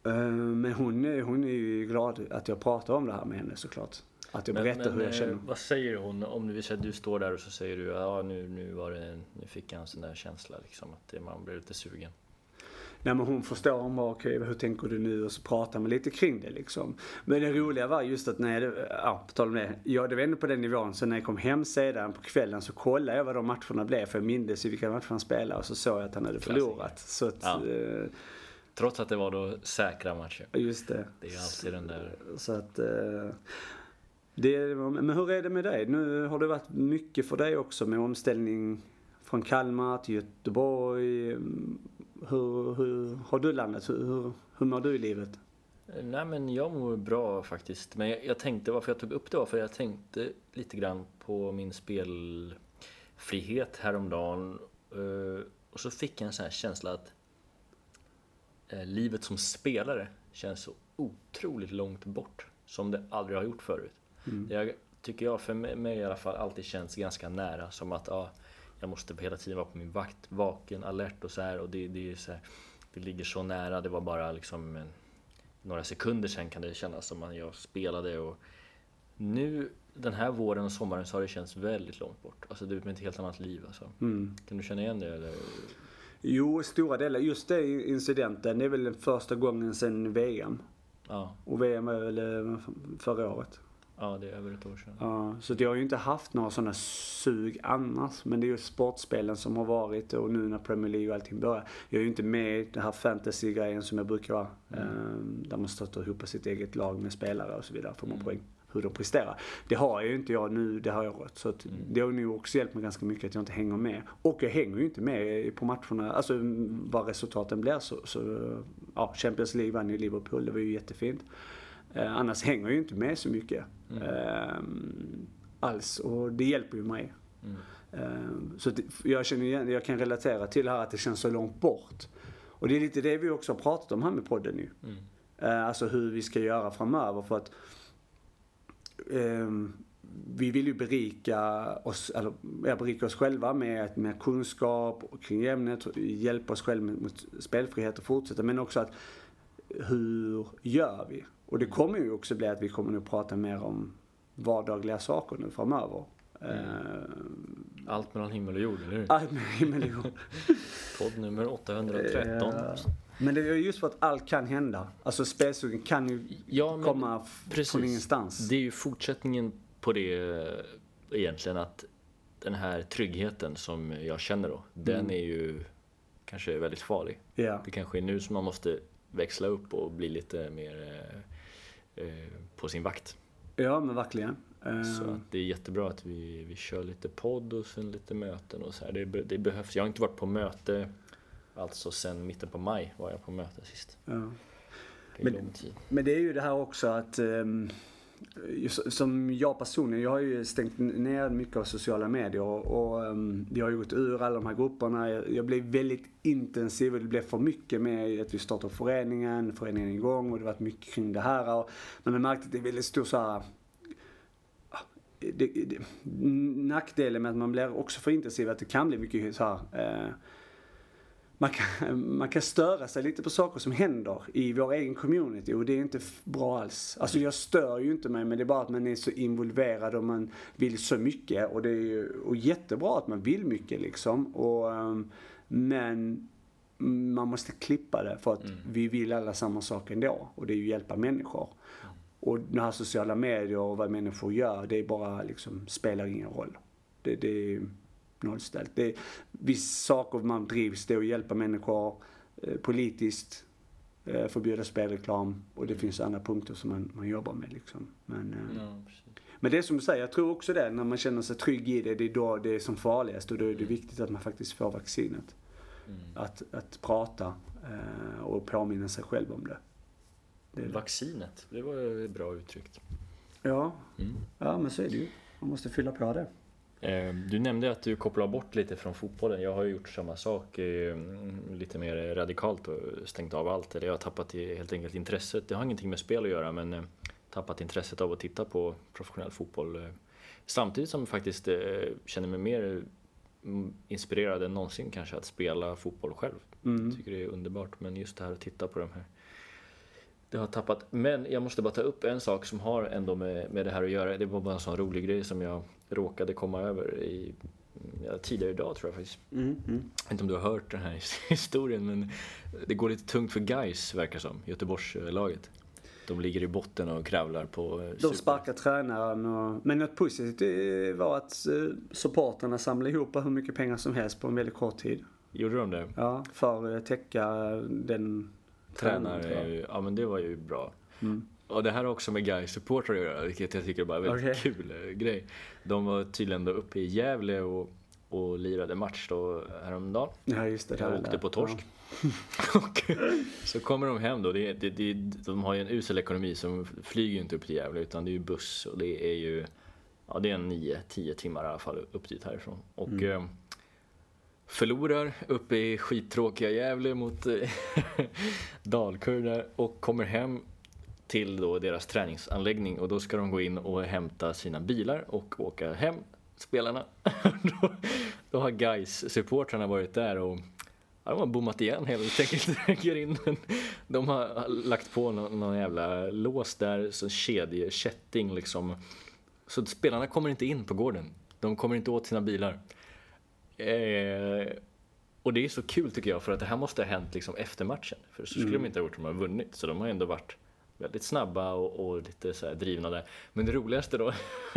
Eh, men hon är, hon är ju glad att jag pratar om det här med henne såklart. Att jag berättar men, hur jag eh, känner. Vad säger hon om du, att du står där och så säger du ja nu, nu, var det, nu fick jag en sån där känsla liksom att man blir lite sugen? Nej men hon förstår, hon bara okej hur tänker du nu? Och så pratar man lite kring det liksom. Men det roliga var just att när jag, ja på tal om det. Ja det var ändå på den nivån. Så när jag kom hem sedan på kvällen så kollade jag vad de matcherna blev. För jag mindes ju vilka matcher han spelade och så såg jag att han hade förlorat. Så att, Ja. eh, Trots att det var då säkra matcher. just det. Det är alltid den där... Så att... eh, Det, men hur är det med dig? Nu har det varit mycket för dig också med omställning från Kalmar till Göteborg. Hur, hur har du landat? Hur, hur, mår du i livet? Nej men jag mår bra faktiskt. Men jag, jag tänkte, varför jag tog upp det var för jag tänkte lite grann på min spelfrihet häromdagen. Eh, Och så fick jag en sån här känsla att livet som spelare känns så otroligt långt bort. Som det aldrig har gjort förut. Det jag, tycker jag, för mig, i alla fall, alltid känts ganska nära. Som att ja, jag måste hela tiden vara på min vakt, vaken, alert och så här. Och det, det, är så här, det ligger så nära. Det var bara liksom en, några sekunder sen kan det kännas som att jag spelade. Och nu den här våren och sommaren så har det känts väldigt långt bort. Alltså det är ett helt annat liv alltså. Mm. Kan du känna igen det eller? Jo, stora delar. Just det incidenten, det är väl den första gången sedan VM. Ja, Och VM är väl eh, förra året. ja det är över ett år sedan. Ja, så jag har ju inte haft några sådana sug annars. Men det är ju sportspelen som har varit och nu när Premier League och allting börjar. Jag är ju inte med i den här fantasy-grejen som jag brukar vara. Mm. Där man stöter ihop sitt eget lag med spelare och så vidare. Får man Mm. poäng. Hur de presterar. Det har jag ju inte jag nu det här året. Så att Mm. det har nog också hjälpt mig ganska mycket att jag inte hänger med. Och jag hänger ju inte med på matcherna. Alltså vad resultaten blir så, så ja, Champions League vann ju Liverpool. Det var ju jättefint. Eh, annars hänger jag ju inte med så mycket. Mm. Ehm, alls. Och det hjälper ju mig. Mm. Ehm, så att jag känner igen, jag kan relatera till det här att det känns så långt bort. Och det är lite det vi också har pratat om här med podden nu. Mm. Eh, alltså hur vi ska göra framöver för att vi vill ju berika oss, eller, ja, berika oss själva med, med kunskap kring ämnet, hjälpa oss själva mot spelfrihet och fortsätta. Men också att hur gör vi? Och det kommer ju också bli att vi kommer nog prata mer om vardagliga saker nu framöver. Ehm, Allt mellan himmel och jord, eller hur? allt med himmel och jord. Podd nummer 813. Men det är just för att allt kan hända. Alltså spelsugen kan ju Ja, komma precis. från ingenstans. Det är ju fortsättningen på det eh, egentligen att den här tryggheten som jag känner då, den Mm. är ju kanske väldigt farlig. Ja. Det kanske är nu som man måste växla upp och bli lite mer eh, eh, på sin vakt. ja, men verkligen. Eh, Så att det är jättebra att vi, vi kör lite podd och sen lite möten och så här. Det, det behövs. Jag har inte varit på möte, alltså sen mitten på maj var jag på möte sist. ja. Det Men-. Men det är ju det här också att just som jag personligen, jag har ju stängt ner mycket av sociala medier och, och ehm, jag har ju gått ur alla de här grupperna. Jag, jag blev väldigt intensiv och det blev för mycket med att vi startade föreningen, föreningen igång och det har varit mycket kring det här. Och, men jag märkte att det är väldigt stor så här, ah, det, det, nackdelen med att man blir också för intensiv, att det kan bli mycket så här eh, man kan, man kan störa sig lite på saker som händer i vår egen community och det är inte bra alls. Alltså jag stör ju inte mig men det är bara att man är så involverad och man vill så mycket och det är ju och jättebra att man vill mycket liksom. Och, ehm, men man måste klippa det för att Mm. vi vill alla samma sak ändå och det är ju hjälpa människor. Och de här sociala medier och vad människor gör, det är bara liksom, spelar ingen roll. Det, det är nollställt. Det är vissa saker man drivs, det är att hjälpa människor eh, politiskt, eh, förbjuda spelreklam och det finns andra punkter som man, man jobbar med liksom. Men, eh, Ja, men det är som du säger, jag tror också det, när man känner sig trygg i det, det är då det är som farligast och då är det viktigt att man faktiskt får vaccinet. Mm. Att, att prata och påminna sig själv om det. det. Vaccinet, det var ju bra uttryckt. Ja, Mm. ja, men så är det ju. Man måste fylla på det. Eh, Du nämnde att du kopplar bort lite från fotbollen. Jag har ju gjort samma sak, eh, lite mer radikalt och stängt av allt. Eller jag har tappat helt enkelt intresset. Det har ingenting med spel att göra men eh, tappat intresset av att titta på professionell fotboll. eh, Samtidigt som jag faktiskt eh, känner mig mer mm, inspirerad än någonsin kanske att spela fotboll själv. Mm. Jag tycker det är underbart men just det här att titta på de här det har tappat. Men jag måste bara ta upp en sak som har ändå med, med det här att göra. Det var bara en sån rolig grej som jag råkade komma över i ja, tidigare idag tror jag faktiskt. Mm, mm. Jag vet inte om du har hört den här historien men det går lite tungt för guys verkar som, Göteborgslaget. De ligger i botten och kravlar på eh, De super- sparkar tränaren och... Men något positivt eh, var att eh, supporterna samlade ihop hur mycket pengar som helst på en väldigt kort tid. Gjorde de det? Ja, för att täcka den tränaren. Tränare, ja men det var ju bra. Mm. Och det här har också med guys supportrar att göra, vilket jag tycker bara är en väldigt Okej. kul eh, grej. De var tydligen då uppe i Gävle och, och lirade match då häromdagen. Ja, just det. Jag åkte där. på torsk. och så kommer de hem då. Det, det, det, de har ju en usel ekonomi så de flyger ju inte upp till Gävle utan det är ju buss och det är ju Ja det är en 9-10 timmar i alla fall upp dit härifrån. Och Mm. eh, förlorar uppe i skittråkiga Gävle mot eh, Dalkurd och kommer hem till då deras träningsanläggning och då ska de gå in och hämta sina bilar och åka hem, spelarna. då, då har guys supportrarna varit där och ja, de har bommat igen helt enkelt. In. De har lagt på någon, någon jävla lås där, så kedjekätting liksom. Så spelarna kommer inte in på gården. De kommer inte åt sina bilar. Eh, och det är så kul tycker jag för att det här måste ha hänt liksom efter matchen. För så skulle de inte ha gjort om de har vunnit. Så de har ändå varit väldigt snabba och, och lite så här drivna där. Men det roligaste då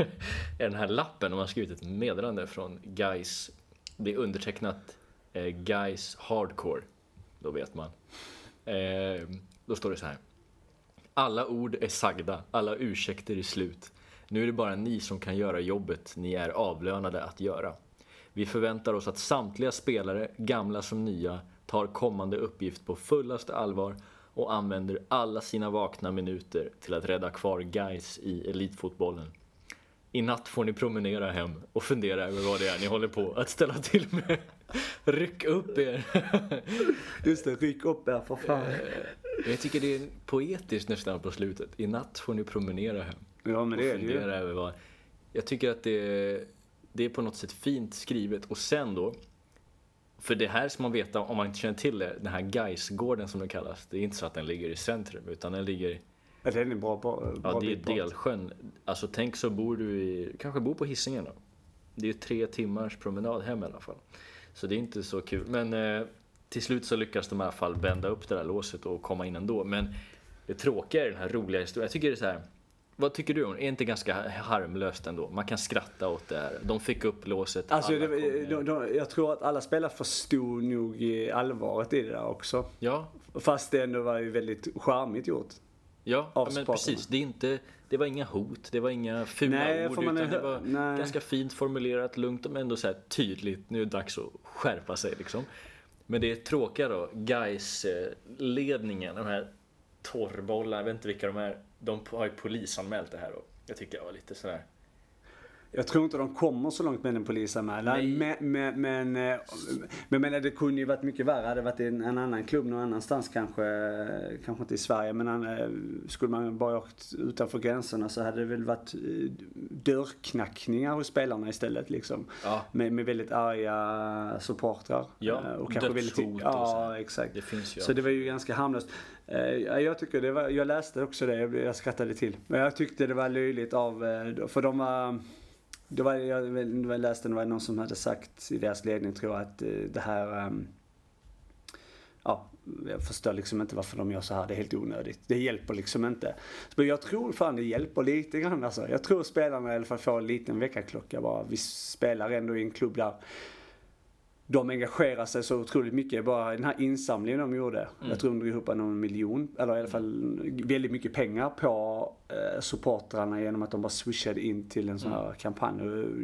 är den här lappen. De har skrivit ett meddelande från Guys. Det är undertecknat eh, Guys Hardcore. Då vet man. Eh, då står det så här. Alla ord är sagda, alla ursäkter är slut. Nu är det bara ni som kan göra jobbet ni är avlönade att göra. Vi förväntar oss att samtliga spelare, gamla som nya, tar kommande uppgift på fullaste allvar och använder alla sina vakna minuter till att rädda kvar guys i elitfotbollen. I natt får ni promenera hem och fundera över vad det är ni håller på att ställa till med. Ryck upp er! Just det, ryck upp er för fan. Jag tycker det är poetiskt nästan på slutet. I natt får ni promenera hem. Ja, men det är det ju. över vad... Jag tycker att det det är på något sätt fint skrivet. Och sen då, för det här ska man veta om man inte känner till det, den här Gaisgården som den kallas. Det är inte så att den ligger i centrum, utan den ligger... Ja, den är bra, bra, bra Ja, det är. Delsjön. Alltså tänk så bor du i, kanske bor på Hisingen då. Det är ju tre timmars promenad hem i alla fall. Så det är inte så kul. Men eh, till slut så lyckas de i alla fall bända upp det där låset och komma in ändå. Men det tråkiga är den här roliga historien. Jag tycker det är så här. Vad tycker du om? Är inte ganska harmlöst ändå? Man kan skratta åt det här. De fick upp låset. Alltså, det, de, de, jag tror att alla spelare förstod nog i allvaret i det där också. Ja, Fast det ändå var ju väldigt charmigt gjort. ja, ja men precis. Det, är inte, det var inga hot, det var inga fula Nej, ord. Utan det var nej. ganska fint formulerat, lugnt men ändå så här tydligt. Nu är det dags att skärpa sig liksom. Men det är tråkiga då, guys ledningen de här torrbollarna, jag vet inte vilka de är. De har ju polisanmält det här och Jag tycker jag var lite sådär. Jag tror inte de kommer så långt med den polisanmälan. Men, men, men, eh, men, men det kunde ju varit mycket värre. Hade det varit en, en annan klubb någon annanstans kanske, kanske inte i Sverige, men eh, skulle man bara åkt utanför gränserna så hade det väl varit eh, dörrknackningar hos spelarna istället liksom. Ja, Med, med väldigt arga supportrar. Ja, Eh, och kanske väldigt, och så Ja, exakt. det finns ju. Så det var ju ganska harmlöst. Eh, ja, jag tycker det var, jag läste också det, jag, skrattade till. Men jag tyckte det var löjligt av, eh, för de var, det var, jag, jag läste det var någon som hade sagt i deras ledning tror jag att eh, det här, um, ja, jag förstår liksom inte varför de gör så här, det är helt onödigt. Det hjälper liksom inte. Men jag tror fan det hjälper lite grann alltså. Jag tror spelarna i alla fall får en liten väckarklocka bara. Vi spelar ändå i en klubb där de engagerar sig så otroligt mycket. Bara den här insamlingen de gjorde. Mm. Jag tror de drog ihop någon miljon, eller i alla fall väldigt mycket pengar på eh, supportrarna genom att de bara swishade in till en sån här Mm. kampanj.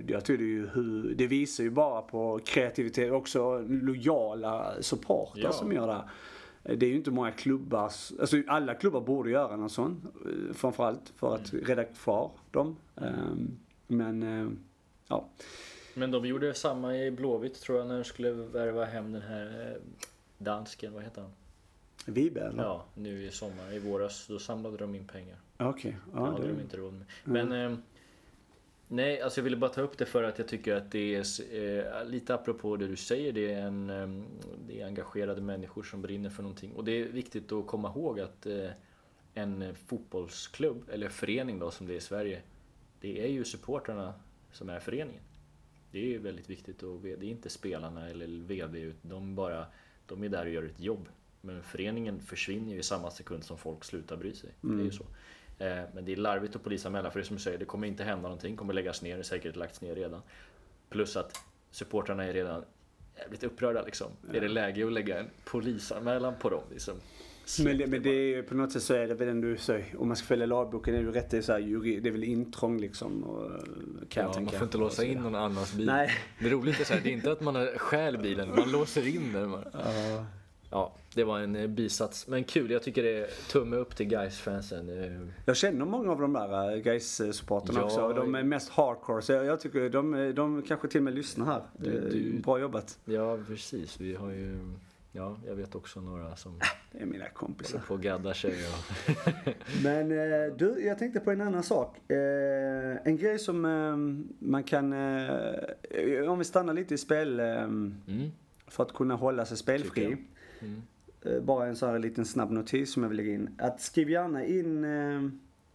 Jag tror det, ju hur, det visar ju bara på kreativitet och också lojala supportrar Ja. som gör det här. Det är ju inte många klubbar, alltså alla klubbar borde göra någon sån. eh, Framförallt för att Mm. rädda kvar dem. Ehm, Men, eh, ja. Men de gjorde samma i Blåvitt tror jag när de skulle värva hem den här eh, dansken, vad heter han? Vibe? Ja, nu i sommar, i våras, då samlade de in pengar. Okej. det Ja, hade det, de inte råd med. Men eh, Nej, alltså jag ville bara ta upp det för att jag tycker att det är eh, lite apropå det du säger. Det är, en, eh, det är engagerade människor som brinner för någonting. Och det är viktigt att komma ihåg att eh, en fotbollsklubb, eller förening då som det är i Sverige, det är ju supportrarna som är föreningen. Det är väldigt viktigt och det är inte spelarna eller VD, de bara, de är där och gör ett jobb. Men föreningen försvinner ju i samma sekund som folk slutar bry sig. Det är ju så. Eh, Men det är larvigt att polisanmäla för det som du säger, det kommer inte hända någonting, kommer läggas ner, det säkert lagts ner redan. Plus att supportrarna är redan jävligt upprörda liksom. Är det läge att lägga en polisanmälan på dem? Liksom? Men det, men det är ju på något sätt så är det väl ändå så, om man ska följa lagboken är det ju rätt, det är, så här, det är väl intrång liksom. Och, kan jag Ja, man får inte låsa in någon annans bil. Nej. Det roliga är så här, det är inte att man stjäl bilen, man låser in den bara. Ja. Ja, det var en eh, bisats. Men kul, jag tycker det är tumme upp till guys fansen Eh, Jag känner många av de där guys supporterna Ja. också. De är mest hardcore. Så jag, jag tycker de, de kanske till och med lyssnar här. Du- du- Bra jobbat. Ja, precis. Vi har ju... Ja, jag vet också några som Det är mina kompisar. på och gaddar sig. Och... Men eh, du, jag tänkte på en annan sak. Eh, en grej som eh, man kan, om vi stannar lite i spel, Mm. för att kunna hålla sig spelfri. Mm. Bara en sån här liten snabb notis som jag vill lägga in. Att skriv gärna in,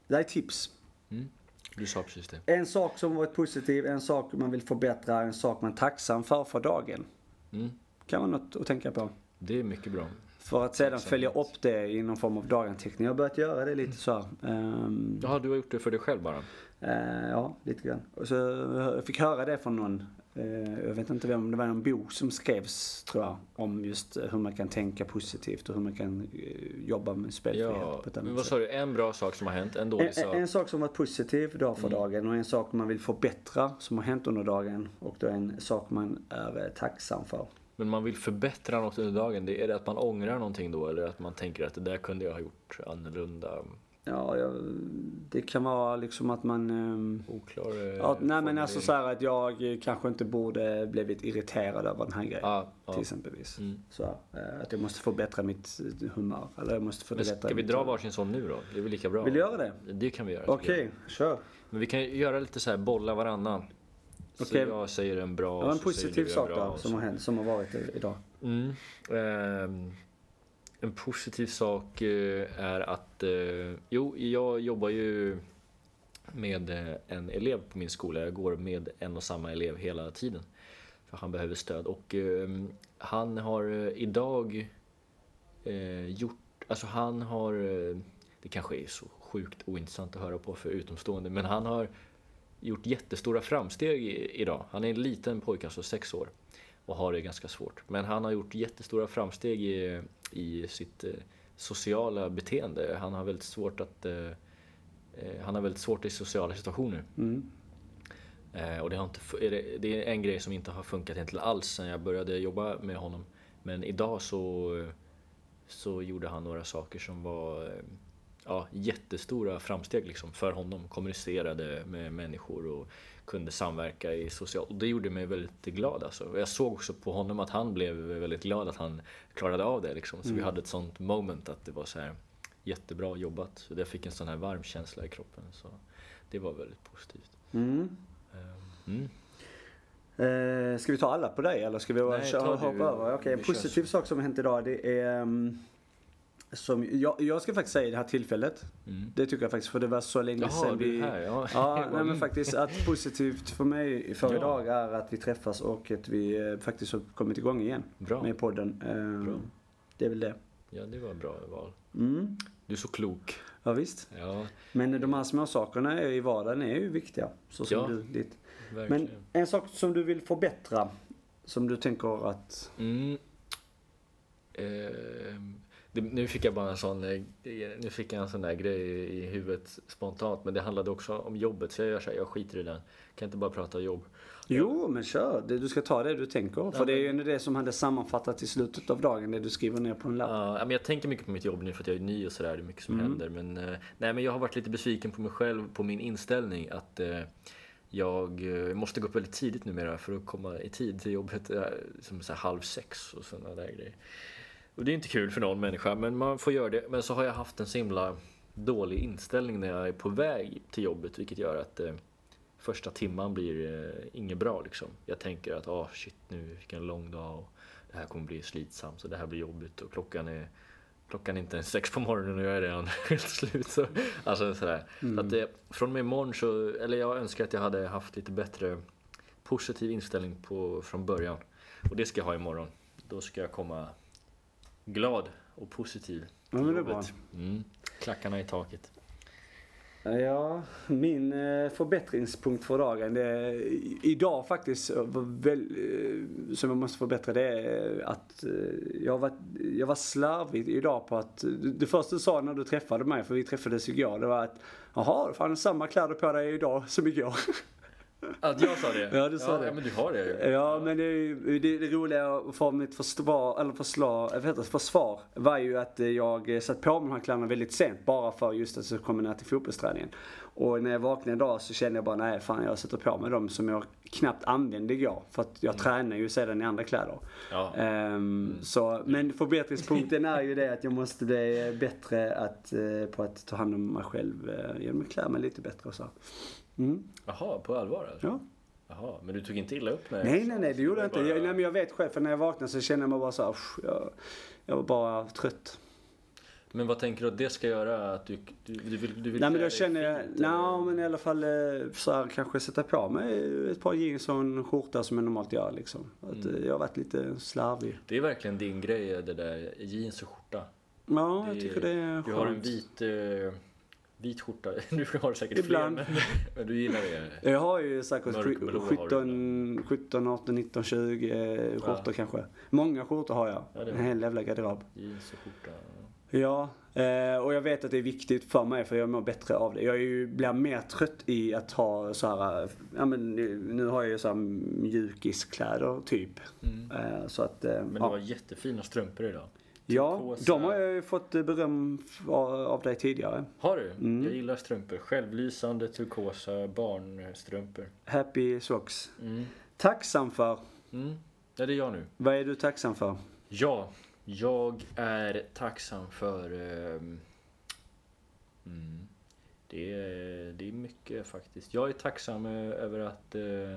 det här är tips. Mm. Du sa precis det. En sak som varit positiv, en sak man vill förbättra, en sak man är tacksam för för dagen. Mm. Kan vara något att tänka på. Det är mycket bra. För att sedan Tacksamhet. följa upp det i någon form av daganteckning. Jag har börjat göra det lite så här. Ehm, Jaha, du har gjort det för dig själv bara? eh, ja, lite grann. Och så jag fick höra det från någon. eh, jag vet inte vem, om det var någon bok som skrevs tror jag. Om just hur man kan tänka positivt och hur man kan eh, jobba med spelfrihet Ja, på ett men annat vad sätt. sa du? En bra sak som har hänt, en dålig En, sak? en, sak som varit positiv dag för Mm. dagen och en sak man vill förbättra som har hänt under dagen. Och då en sak man är tacksam för. Men man vill förbättra något under dagen. Det är det att man ångrar någonting då? Eller att man tänker att det där kunde jag ha gjort annorlunda? Ja, jag, det kan vara liksom att man... ehm, Oklar eh, Ja, nej men alltså så att jag kanske inte borde blivit irriterad över den här grejen. Ja, ja. Till exempelvis. Mm. Så, eh, att jag måste förbättra mitt eh, humör. Eller jag måste Men förbättra ska vi dra varsin sån nu då? Det är väl lika bra? Vill du göra det? Det kan vi göra. Okej, jag. kör. Men vi kan göra lite så här, bolla varannan. Så jag säger en bra var en positiv sak bra, och som har hänt, som har varit idag. Mm. Ehm, en positiv sak eh, är att, eh, jo, jag jobbar ju med eh, en elev på min skola. Jag går med en och samma elev hela tiden. För han behöver stöd. Och ehm, han har eh, idag eh, gjort, alltså han har, eh, det kanske är så sjukt ointressant att höra på för utomstående, men han har gjort jättestora framsteg idag. Han är en liten pojke, alltså sex år och har det ganska svårt. Men han har gjort jättestora framsteg i, i sitt eh, sociala beteende. Han har väldigt svårt att eh, eh, han har väldigt svårt i sociala situationer. Mm. Eh, och det, har inte, det, är en grej som inte har funkat egentligen alls sen jag började jobba med honom. Men idag så, så gjorde han några saker som var eh, ja, jättestora framsteg liksom för honom. Kommunicerade med människor och kunde samverka i socialt. Och det gjorde mig väldigt glad alltså. Jag såg också på honom att han blev väldigt glad att han klarade av det liksom. Så vi hade ett sånt moment att det var så här jättebra jobbat. Så jag fick en sån här varm känsla i kroppen. Så det var väldigt positivt. Mm. Eh, Mm. Eh, ska vi ta alla på dig eller ska vi Nej, ta du. hoppa över? Okej, en Vi kör positiv sak som har hänt idag det är ehm, som, jag, jag ska faktiskt säga i det här tillfället. Mm. Det tycker jag faktiskt för det var så länge Jaha, sedan vi... är här. Ja, Ja, nej, men faktiskt att positivt för mig för Ja. idag är att vi träffas och att vi eh, faktiskt har kommit igång igen Bra. med podden. Ehm, Bra. Det är väl det. Ja, det var bra val. Mm. Du är så klok. Ja, visst. Ja, Men de här små sakerna i vardagen är ju viktiga. Så som Ja. du, ditt. verkligen. Men en sak som du vill förbättra, som du tänker att... Mm. Ehm, det, nu fick jag bara en sån, eh, nu fick jag en sån där grej i huvudet spontant. Men det handlade också om jobbet. Så jag gör så här, jag skiter i den. Kan inte bara prata jobb. Jo, men kör. Du ska ta det du tänker. För det är ju det som hade sammanfattat i slutet av dagen, det du skriver ner på en lapp. Ja, men jag tänker mycket på mitt jobb nu för att jag är ny och sådär. Det är mycket som Mm. händer. Men, eh, nej, men jag har varit lite besviken på mig själv, på min inställning. Att eh, jag måste gå upp väldigt tidigt numera för att komma i tid till jobbet. Som så här halv sex och sådana där grejer. Och det är inte kul för någon människa, men man får göra det. Men så har jag haft en så himla dålig inställning när jag är på väg till jobbet, vilket gör att eh, första timman blir eh, inget bra liksom. Jag tänker att, ah shit, nu fick jag en lång dag och det här kommer bli slitsamt och det här blir jobbigt och klockan är Klockan är inte ens sex på morgonen och jag är redan helt slut. Så, alltså sådär. Så att det, från och med imorgon så, eller jag önskar att jag hade haft lite bättre positiv inställning på, från början. Och det ska jag ha imorgon. Då ska jag komma glad och positiv Ja, men det jobbet. Mm. Klackarna i taket. Ja, min eh, förbättringspunkt för dagen, det är idag faktiskt, eh, var väl, eh, som jag måste förbättra, det är att jag var, jag var slarvig idag på att, det första du sa när du träffade mig, för vi träffades igår, det var att Jaha, fan har samma kläder på dig idag som igår. Att jag sa det? Ja, du sa ja, det. Ja, men du har det ju. Ja, men det, är det, det roliga för mitt försvar, eller förslag, vet inte, försvar var ju att jag satt på mig de här kläderna väldigt sent bara för just att jag kommer ner till fotbollsträningen. Och när jag vaknade idag så kände jag bara, nej fan jag sätter på mig dem som jag knappt använde igår. För att jag tränar ju sedan i andra kläder. Ja. Ehm, så, men förbättringspunkten är ju det att jag måste bli bättre att, eh, på att ta hand om mig själv eh, genom att klä mig lite bättre och så. Mm, Jaha, på allvar alltså? ja. Jaha, men du tog inte illa upp när Nej, nej, nej, det gjorde jag inte. var Jag, bara- nej, men jag vet själv, för när jag vaknade så kände jag mig bara så här, "Usch, jag, jag var bara trött. Men vad tänker du att det ska göra? Att du, du, du vill, du vill Nej, men då känner jag, nej, men i alla fall eh, så här, kanske sätta på mig ett par jeans och en skjorta som jag normalt gör liksom. Att, Mm. eh, Jag har varit lite slarvig. Det är verkligen din grej det där jeans och skjorta. Ja, jag Det- tycker det är Du har en skönt. vit, eh, vit skjorta. Du har säkert Ibland. fler, men, men du gillar det. Jag har ju säkert Mörkblå har du 17, 17, 18, 19, 20 eh, skjortor Ja. kanske. Många skjortor har jag. Ja, en hel jävla garderob. Jeans och skjorta. Ja, eh, och jag vet att det är viktigt för mig för jag mår bättre av det. Jag är ju, blir mer trött i att ha så här, ja men nu, nu har jag ju så här mjukiskläder typ. Mm. Eh, så att, eh, Men du ja. har jättefina strumpor idag. Ja, de har jag ju fått eh, beröm av dig tidigare. Har du? Mm. Jag gillar strumpor. Självlysande turkosa barnstrumpor. Happy socks. Mm. Tacksam för, Mm. Ja, det är jag nu. vad är du tacksam för? Ja, jag är tacksam för... ehm, mm, det, är, det är mycket faktiskt. Jag är tacksam eh, över att eh,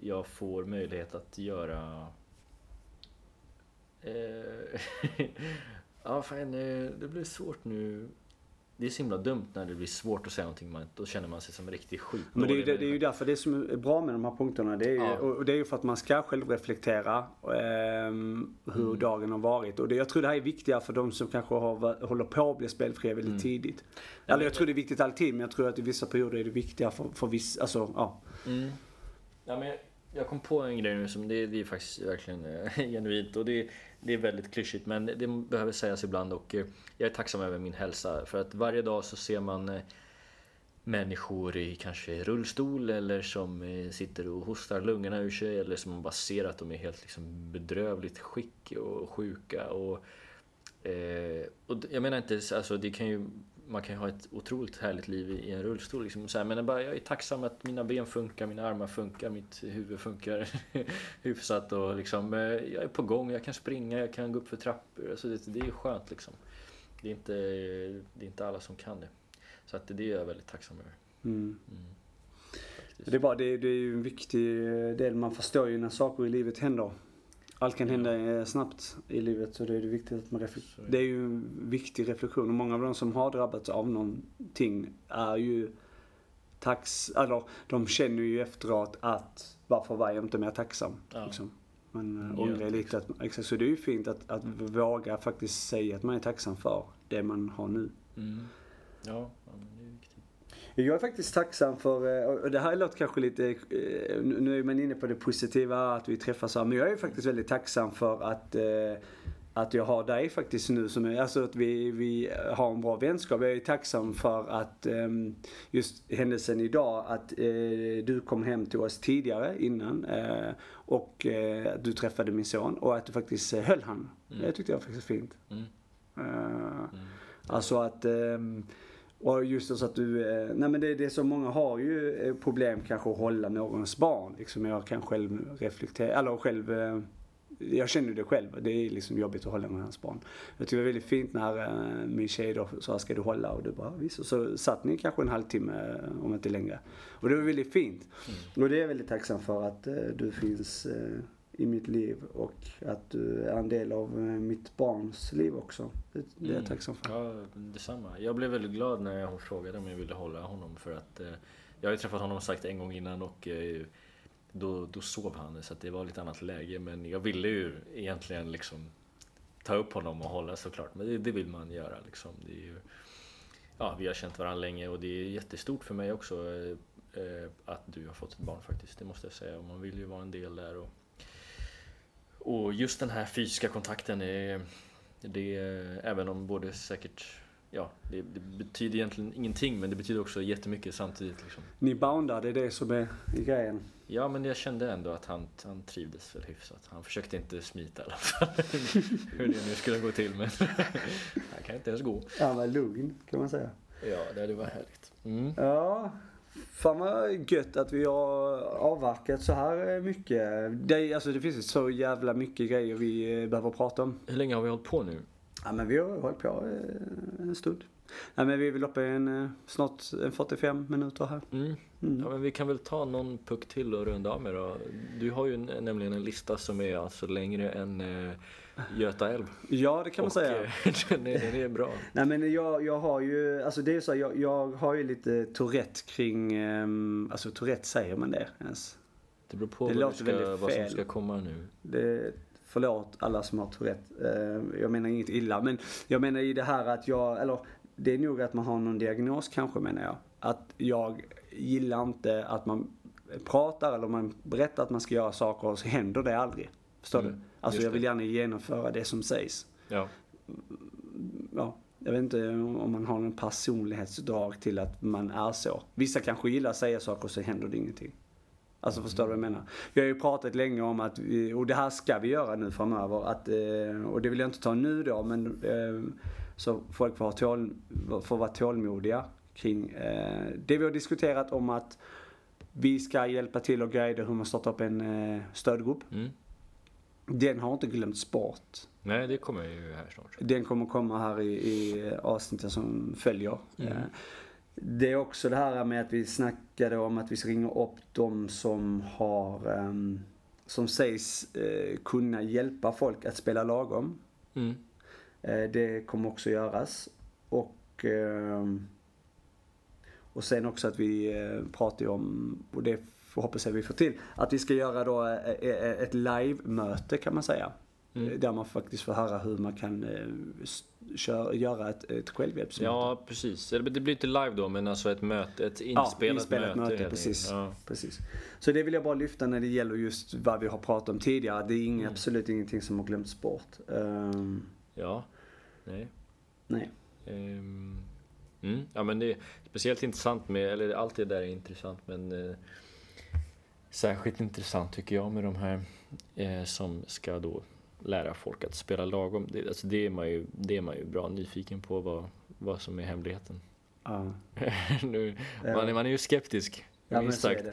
jag får möjlighet att göra... Eh, ja, fan, eh, det blir svårt nu. Det är så himla dumt när det blir svårt att säga någonting. Man, då känner man sig som en riktig skit. Men det är, ju, det, det är ju därför det som är bra med de här punkterna. Det är ju, Ja. och det är ju för att man ska själv reflektera ehm, hur Mm. dagen har varit. Och det, jag tror det här är viktigare för de som kanske har, håller på att bli spelfria väldigt Mm. tidigt. Eller men- jag tror det är viktigt alltid, men jag tror att i vissa perioder är det viktigare för, för vissa, alltså ja. Mm. Ja, men jag, jag kom på en grej nu som det, det är faktiskt verkligen eh, genuint och det, det är väldigt klyschigt men det behöver sägas ibland och eh, jag är tacksam över min hälsa för att varje dag så ser man eh, människor i kanske rullstol eller som eh, sitter och hostar lungorna ur sig eller som man bara ser att de är helt liksom bedrövligt skick och sjuka och Eh, och jag menar inte, alltså det kan ju, man kan ju ha ett otroligt härligt liv i, en rullstol liksom, så här, men jag, bara, jag är tacksam att mina ben funkar, mina armar funkar, mitt huvud funkar hyfsat och liksom, eh, jag är på gång, jag kan springa, jag kan gå upp för trappor, alltså det, det är skönt liksom. Det är, inte, det är inte alla som kan det. Så att det är jag väldigt tacksam över. Mm. Mm. Det, är bara, det, det är ju en viktig del, man förstår ju när saker i livet händer. Allt kan hända eh, snabbt i livet så det är det viktigt att man reflekterar. det. Är ju en viktig reflektion och många av de som har drabbats av någonting är ju tax, eller de känner ju efteråt att varför var jag inte mer tacksam? Ja. Liksom. Man Mm, äh, ångrar ja, lite att, exakt, så det är ju fint att, att våga faktiskt säga att man är tacksam för det man har nu. Mm. Ja, ja, men det är viktigt. Jag är faktiskt tacksam för, eh, och det här låter kanske lite, eh, nu är man inne på det positiva att vi träffas här, men jag är faktiskt väldigt tacksam för att eh, att jag har dig faktiskt nu som är, alltså att vi, vi har en bra vänskap. Jag är tacksam för att ehm, just händelsen idag att du kom hem till oss tidigare innan och att du träffade min son och att du faktiskt höll han. Mm. Det tyckte jag faktiskt var fint. Mm. Mm. Alltså att, ehm, och just så att du, eh, nej men det, det är så många har ju eh, problem kanske att hålla någons barn. Liksom jag kan själv reflektera, eller själv, eh, jag känner det själv. Det är liksom jobbigt att hålla hans barn. Jag tycker det var väldigt fint när min tjej då sa, ska du hålla? Och du bara, visst. Och så satt ni kanske en halvtimme, om inte längre. Och det var väldigt fint. Mm. Och det är jag väldigt tacksam för att du finns i mitt liv och att du är en del av eh, mitt barns liv också. Det, det är jag Mm. tacksam för. Ja, detsamma. Jag blev väldigt glad när hon frågade om jag ville hålla honom för att eh, jag har ju träffat honom sagt en gång innan och eh, då, då sov han så att det var lite annat läge. Men jag ville ju egentligen liksom ta upp honom och hålla såklart. Men det, det vill man göra liksom. Det är ju, ja, vi har känt varandra länge och det är jättestort för mig också eh, att du har fått ett barn faktiskt. Det måste jag säga. Och man vill ju vara en del där. Och, och just den här fysiska kontakten är, det är, även om både säkert ja, det, det, betyder egentligen ingenting men det betyder också jättemycket samtidigt. Liksom. Ni boundar, det är det som är grejen? Ja, men jag kände ändå att han, han trivdes väl hyfsat. Han försökte inte smita i alla fall. Hur det nu skulle gå till, men han kan inte ens gå. Han var lugn, kan man säga. Ja, det var härligt. Mm. Ja, Fan vad gött att vi har avverkat så här mycket. Det, alltså det finns så jävla mycket grejer vi behöver prata om. Hur länge har vi hållit på nu? Ja men vi har hållit på eh, en stund. Nej men vi är väl uppe i en, eh, snart en 45 minuter här. Mm. Mm. Ja men vi kan väl ta någon puck till och runda av med då. Du har ju nämligen en lista som är alltså längre än eh, Göta älv. Ja det kan man och, säga. den, är, den är bra. Nej men jag, jag har ju, alltså det är så jag, jag har ju lite Tourette kring, um, alltså Tourette säger man det ens? Det beror på det vad, ska, vad som ska komma nu. Det, förlåt alla som har Tourette. Eh, jag menar inget illa. Men jag menar i det här att jag, eller det är nog att man har någon diagnos kanske menar jag. Att jag gillar inte att man pratar eller man berättar att man ska göra saker och så händer det aldrig. Förstår mm, du? Alltså jag vill gärna genomföra det som sägs. Ja. Ja, jag vet inte om man har en personlighetsdrag till att man är så. Vissa kanske gillar att säga saker och så händer det ingenting. Alltså förstår du vad jag menar? Vi har ju pratat länge om att, och det här ska vi göra nu framöver, att, eh, och det vill jag inte ta nu då, men eh, så folk får, tål, får vara tålmodiga kring eh, det vi har diskuterat om att vi ska hjälpa till och guida hur man startar upp en stödgrupp. Mm. Den har inte glömts bort. Nej, det kommer ju här snart. Den kommer komma här i, i avsnittet som följer. Mm. Det är också det här med att vi snackade om att vi ska ringa upp de som har, um, som sägs uh, kunna hjälpa folk att spela lagom. Mm. Uh, det kommer också göras. Och, uh, och sen också att vi uh, pratar om, och det hoppas jag vi får till, att vi ska göra då ett live-möte kan man säga. Mm. Där man faktiskt får höra hur man kan kör, göra ett, ett självhjälpsmöte. Ja, precis. Det blir inte live då, men alltså ett möte, ett inspelat, ja, inspelat möte. möte precis. Ja. precis. Så det vill jag bara lyfta när det gäller just vad vi har pratat om tidigare. Det är ing, mm. absolut ingenting som har glömts bort. Um, ja, nej. Nej. Um, mm. Ja, men det är speciellt intressant med, eller allt det där är intressant, men uh, särskilt intressant tycker jag med de här eh, som ska då lära folk att spela lagom. Det, alltså det, är, man ju, det är man ju bra nyfiken på vad, vad som är hemligheten. Ja. nu, man, är, man är ju skeptisk, ja, minst sagt.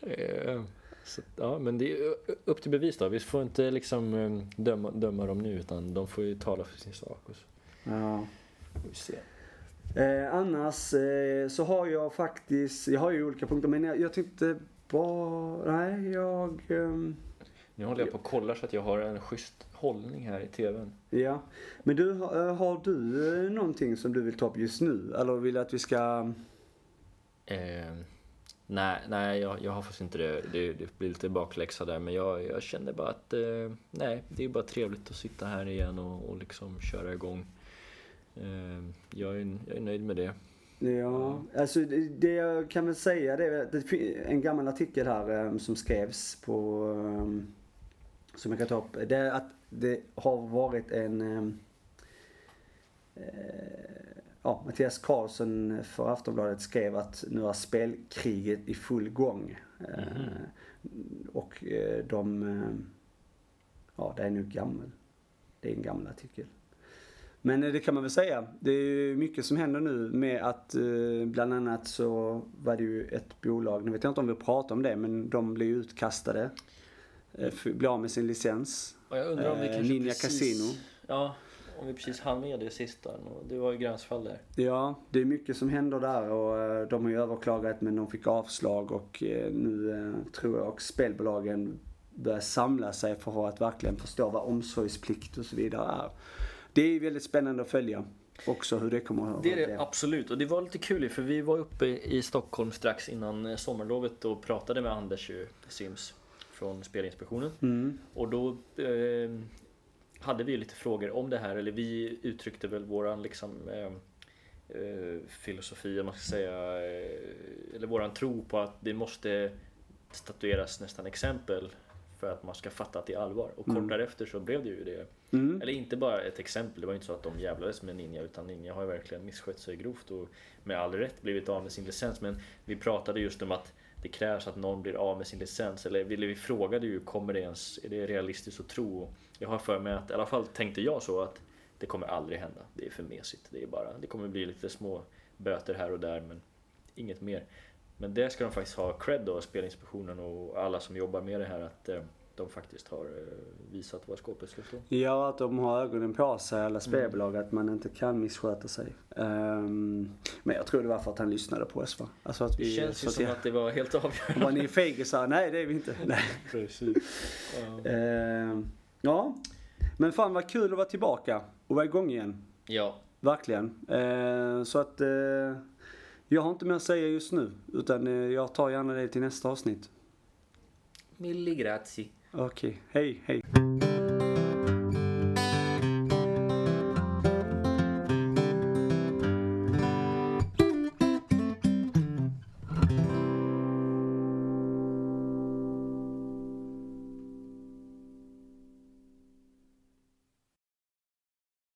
Eh, så, ja, men det är upp till bevis då. Vi får inte liksom eh, döma, döma dem nu utan de får ju tala för sin sak. Och så. Ja. Vi ser. Eh, annars eh, så har jag faktiskt, jag har ju olika punkter men jag, jag tyckte bara, nej jag... Eh, nu håller jag på och kollar så att jag har en schysst hållning här i TVn. Ja. Men du, eh, har du någonting som du vill ta upp just nu? Eller vill du att vi ska... Eh, nej, nej jag, jag har faktiskt inte det. det. Det blir lite bakläxa där. Men jag, jag känner bara att eh, nej, det är bara trevligt att sitta här igen och, och liksom köra igång. Eh, jag, är, jag är nöjd med det. Ja, alltså det, det jag kan väl säga det är det en gammal artikel här um, som skrevs på um, som jag kan ta upp. Det är att det har varit en ehm, eh, ja, Mattias Karlsson för Aftonbladet skrev att nu är spelkriget i full gång. Mm. och eh, de, ja det är nu gammal. Det är en gammal artikel. Men det kan man väl säga. Det är mycket som händer nu med att bland annat så var det ju ett bolag, nu vet jag inte om vi pratar om det, men de blev utkastade. Eh, bli av med sin licens. Och jag undrar om vi eh, kanske Ninja precis, Casino. Ja, om vi precis hann med det sista. Det var ju gränsfall där. Ja, det är mycket som händer där och eh, de har ju överklagat men de fick avslag och nu tror jag och spelbolagen börjar samla sig för att verkligen förstå vad omsorgsplikt och så vidare är. Det är väldigt spännande att följa också hur det kommer att Det är det absolut och det var lite kul för vi var uppe i Stockholm strax innan sommarlovet och pratade med Anders Sims. från Spelinspektionen. Mm. Och då eh, hade vi lite frågor om det här, eller vi uttryckte väl våran liksom eh, eh, filosofi, om man ska säga, eh, eller våran tro på att det måste statueras nästan exempel för att man ska fatta att det är allvar. Och kort Mm. därefter så blev det ju det. Mm. Eller inte bara ett exempel, det var ju inte så att de jävlades med Ninja utan Ninja har ju verkligen misskött sig grovt och med all rätt blivit av med sin licens. Men vi pratade just om att det krävs att någon blir av med sin licens. Eller vi, vi frågade ju, kommer det ens, är det realistiskt att tro? Jag har för mig att, i alla fall tänkte jag så att det kommer aldrig hända. Det är för mesigt. Det är bara, det kommer bli lite små böter här och där men inget mer. Men det ska de faktiskt ha cred då, Spelinspektionen och alla som jobbar med det här att eh, de faktiskt har eh, visat var skåpet ska stå. Ja, att de har ögonen på sig, alla spelbolag, att man inte kan missköta sig. Ehm, men jag tror det var för att han lyssnade på oss va? Alltså att Det vi... känns ju som att att det var helt avgörande. Var ni fegisar? Nej, det är vi inte. Nej. Precis. Ja. Ehm, ja, men fan vad kul att vara tillbaka och vara igång igen. ja, Verkligen. Ehm, så att eh, jag har inte mer att säga just nu, utan eh, jag tar gärna det till nästa avsnitt. milli grazie. Okej, hej, hej.